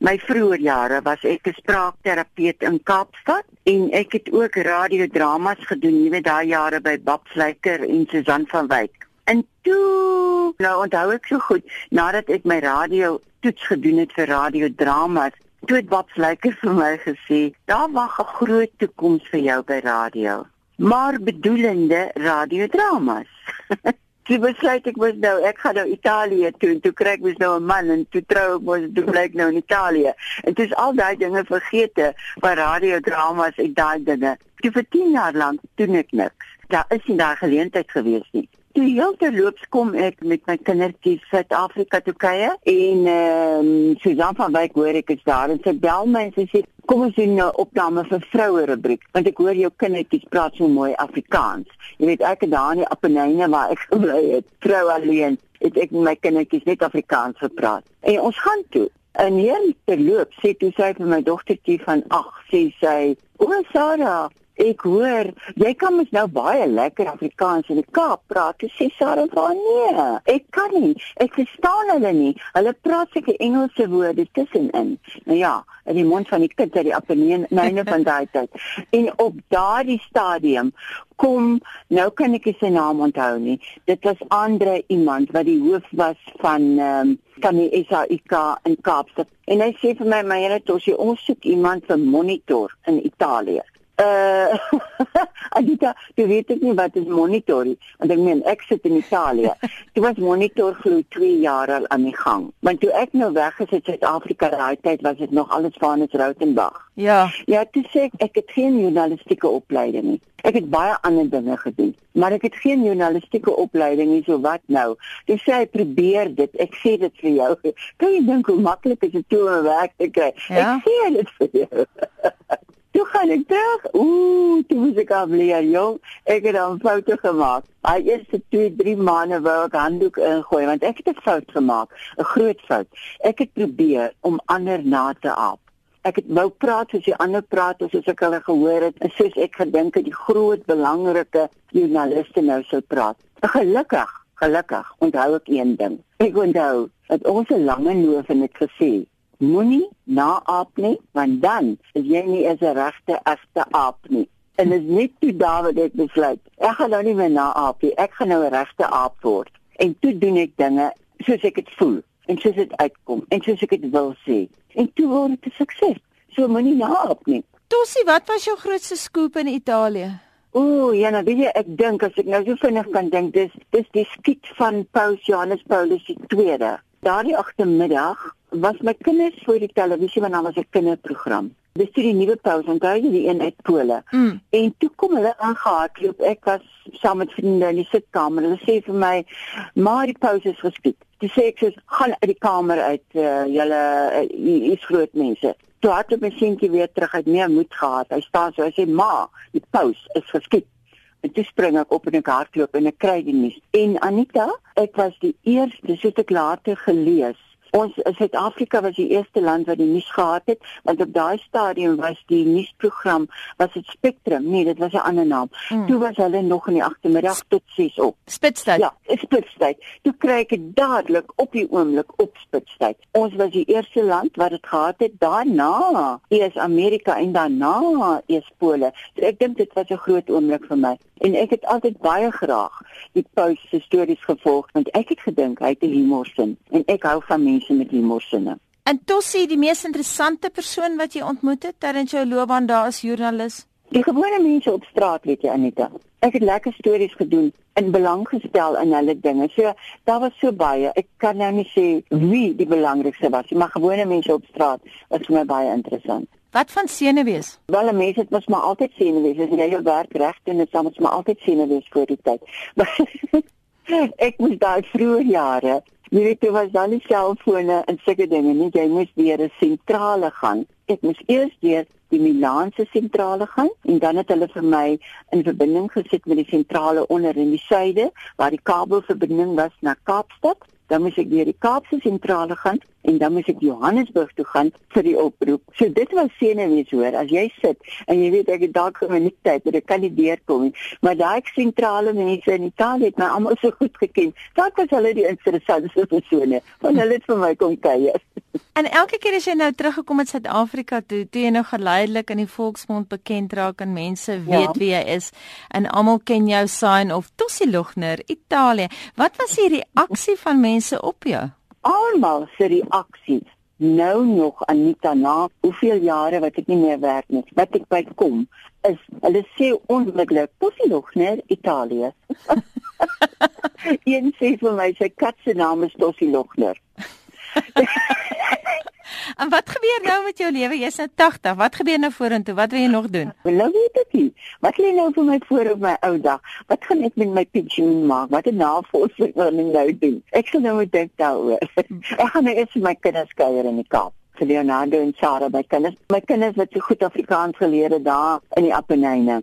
My vroeë jare was ek 'n spraakterapeut in Kaapstad en ek het ook radiodramas gedoen, jy weet daai jare by Bab Vleiker en Susan van Wyk. En toe, nou onthou ek so goed, nadat ek my radio toets gedoen het vir radiodramas, toe het Bab Vleiker vir my gesê, "Daar wag 'n groot toekoms vir jou by radio." Maar bedoelende radiodramas. Toe besluit ek mos nou ek gaan nou Italië toe en toe kry ek mos nou 'n man en toe trou ek mos toe bly ek nou in Italië. En dit is al daai dinge vergete by radiodramas en daai dinge. Toe vir 10 jaar lank doen ek niks. Daar is nie daai geleentheid gewees nie. Toe heelterloops kom ek met my kindertjies Suid-Afrika toe kuier en ehm um, Susan van Wyk hoor ek is daar en sy bel my en sy sê kom ons doen 'n opname vir vroue rubriek want ek hoor jou kindertjies praat so mooi Afrikaans. Jy weet ek het daar in die Appenine waar ek gebly het, vrou alleen, het ek met my kindertjies net Afrikaans gepraat. En ons gaan toe En hier terloop sê toe sy vir my dogtertjie van 8 sê sy: "O Sarah, ek hoor jy kan mos nou baie lekker Afrikaans in die Kaap praat. Jy sê Sarah van nee, ek kan nie. Ek verstaan hulle nie. Hulle praat seker Engelse woorde tussenin. Nou ja, in die mond van die kind uit die Appenine myne van daai tyd. En op daardie stadium kom nou kan ek sy naam onthou nie. Dit was Andre iemand wat die hoof was van ehm um, van die SAIK in Kaapstad. En hy sê vir my, "My hele tosie, ons soek iemand vir monitor in Italië." Uh Anita, jy weet ek nie wat is monitor nie. Want ek meen ek sit in Italië. Dit was monitor glo 2 jaar al aan die gang. Want toe ek nou weg is uit Suid-Afrika daai tyd was dit nog alles Vanus Rautenbach. Ja. Ja, toe sê ek ek het geen journalistieke opleiding nie. Ek het baie ander dinge gedoen, maar ek het geen journalistieke opleiding nie, so wat nou? Jy sê hy probeer dit. Ek sê dit vir jou. Kan jy dink hoe maklik is dit om 'n werk te kry? Ja? Ek sê dit vir jou. Toe gaan ek terug. Ooh, toe moet ek afleer, jong. Ek het 'n fout gemaak. Hy eerste 2, 3 maande wou ek handdoek ingooi want ek het 'n fout gemaak, 'n groot fout. Ek het probeer om ander na te aap. Ek het wou praat soos die ander praat, soos ek hulle gehoor het, soos ek gedink het die groot belangrike joernaliste nou sou praat. Gelukkig, gelukkig onthou ek een ding. Ek onthou dat ons 'n lange noof en dit gesê moenie naaap nie want dan is jy nie as 'n regte egte aap nie. En dit is net toe Dawid het besluit ek gaan nou nie meer naaap nie. Ek gaan nou 'n regte aap word. En toe doen ek dinge soos ek dit voel en soos dit uitkom en soos ek dit wil sê. En toe word dit 'n sukses. So moenie naaap nie. Tossie wat was jou grootste skoop in Italië? Ooh, ja, nou weet jy, ek dink as ek nou so vinnig kan dink, dis dis die skiet van Paus Johannes Paulus II. Daardie agtermiddag was my kinders voor die televisie want dan was 'n kinderprogram. Dis die nuwe paus en daai die een uit Pole. Mm. En toe kom hulle aangehardloop. Ek was saam met vriende in die sitkamer. Hulle sê vir my, "Maar die paus is geskiet." Dis sê ek sê, "Gaan uit die kamer uit, uh, julle uh, is groot mense." Toe het ek my seentjie weer terug uit meer moed gehad. Hy staan so, hy sê, "Ma, die paus is geskiet." En toe spring ek op en ek hardloop en ek kry die nuus. En Anita, ek was die eerste, soos ek later gelees Ons Suid-Afrika was die eerste land wat die nuus gehad het, want op daai stadium was die nuusprogram was dit Spectrum, nee, dit was 'n ander naam. Mm. Toe was hulle nog in die agtermiddag tot 6 op. Spitstyd. Ja, Spitstyd. Toe kry ek dit dadelik op die oomblik op Spitstyd. Ons was die eerste land wat dit gehad het. Daarna is Amerika en daarna is Pole. So ek dink dit was 'n groot oomblik vir my en ek het altyd baie graag die Paus se stories gevolg want ek het gedink hy het 'n humorsin en ek hou van mense met humorsinne. En Tossie, die mees interessante persoon wat jy ontmoet het tydens jou loopbaan daar as joernalis? Die gewone mense op straat, weet jy Anita. Ek het lekker stories gedoen en belang gestel in hulle dinge. So daar was so baie. Ek kan nou nie sê wie die belangrikste was nie, maar gewone mense op straat was vir my baie interessant. Wat van senuwees? Wel, 'n mens het mos maar altyd senuwees. As jy jou werk reg doen, het jy mos maar altyd senuwees voor die tyd. ek moes daai vroeë jare, jy weet, toe was dan nie selfone en sulke dinge nie. Jy moes deur 'n sentrale gaan. Ek moes eers deur die Milaanse sentrale gaan en dan het hulle vir my in verbinding gesit met die sentrale onder in die suide waar die kabelverbinding was na Kaapstad. Dan moes ek deur die Kaapse sentrale gaan en dan moes ek Johannesburg toe gaan vir die oproep. So dit was senuwees hoor, as jy sit en jy weet ek het dalk 'n minuut tyd, maar ek kan nie deurkom nie. Maar daai sentrale mense in Italië het my almal so goed geken. Dalk was hulle die interessantste persone, want hulle het vir my kom kuier. En elke keer as jy nou teruggekom het Suid-Afrika toe, toe jy nou geleidelik in die volksmond bekend raak en mense weet ja. wie jy is en almal ken jou sign of Tossie Lugner, Italië. Wat was die reaksie van mense op jou? Almal se reaksie nou nog Anita na hoeveel jare wat ek nie meer werk nie wat ek by kom is hulle sê onmiddellik posie nog net Italië? Een sê vir my sy kat se naam is Tossie En wat gebeur nou met jou lewe? Jy's nou 80. Wat gebeur nou vorentoe? Wat wil jy nog doen? Nou weet ek nie. Wat lê nou vir my voor op my ou dag? Wat gaan ek met my pensioen maak? Wat 'n navorsing gaan ek nou doen? Ek sal nou moet dink daaroor. ek gaan nou eers met my kinders kuier in die Kaap. Vir Leonardo en Sarah by kinders. My kinders wat so goed Afrikaans geleer het daar in die Appenine.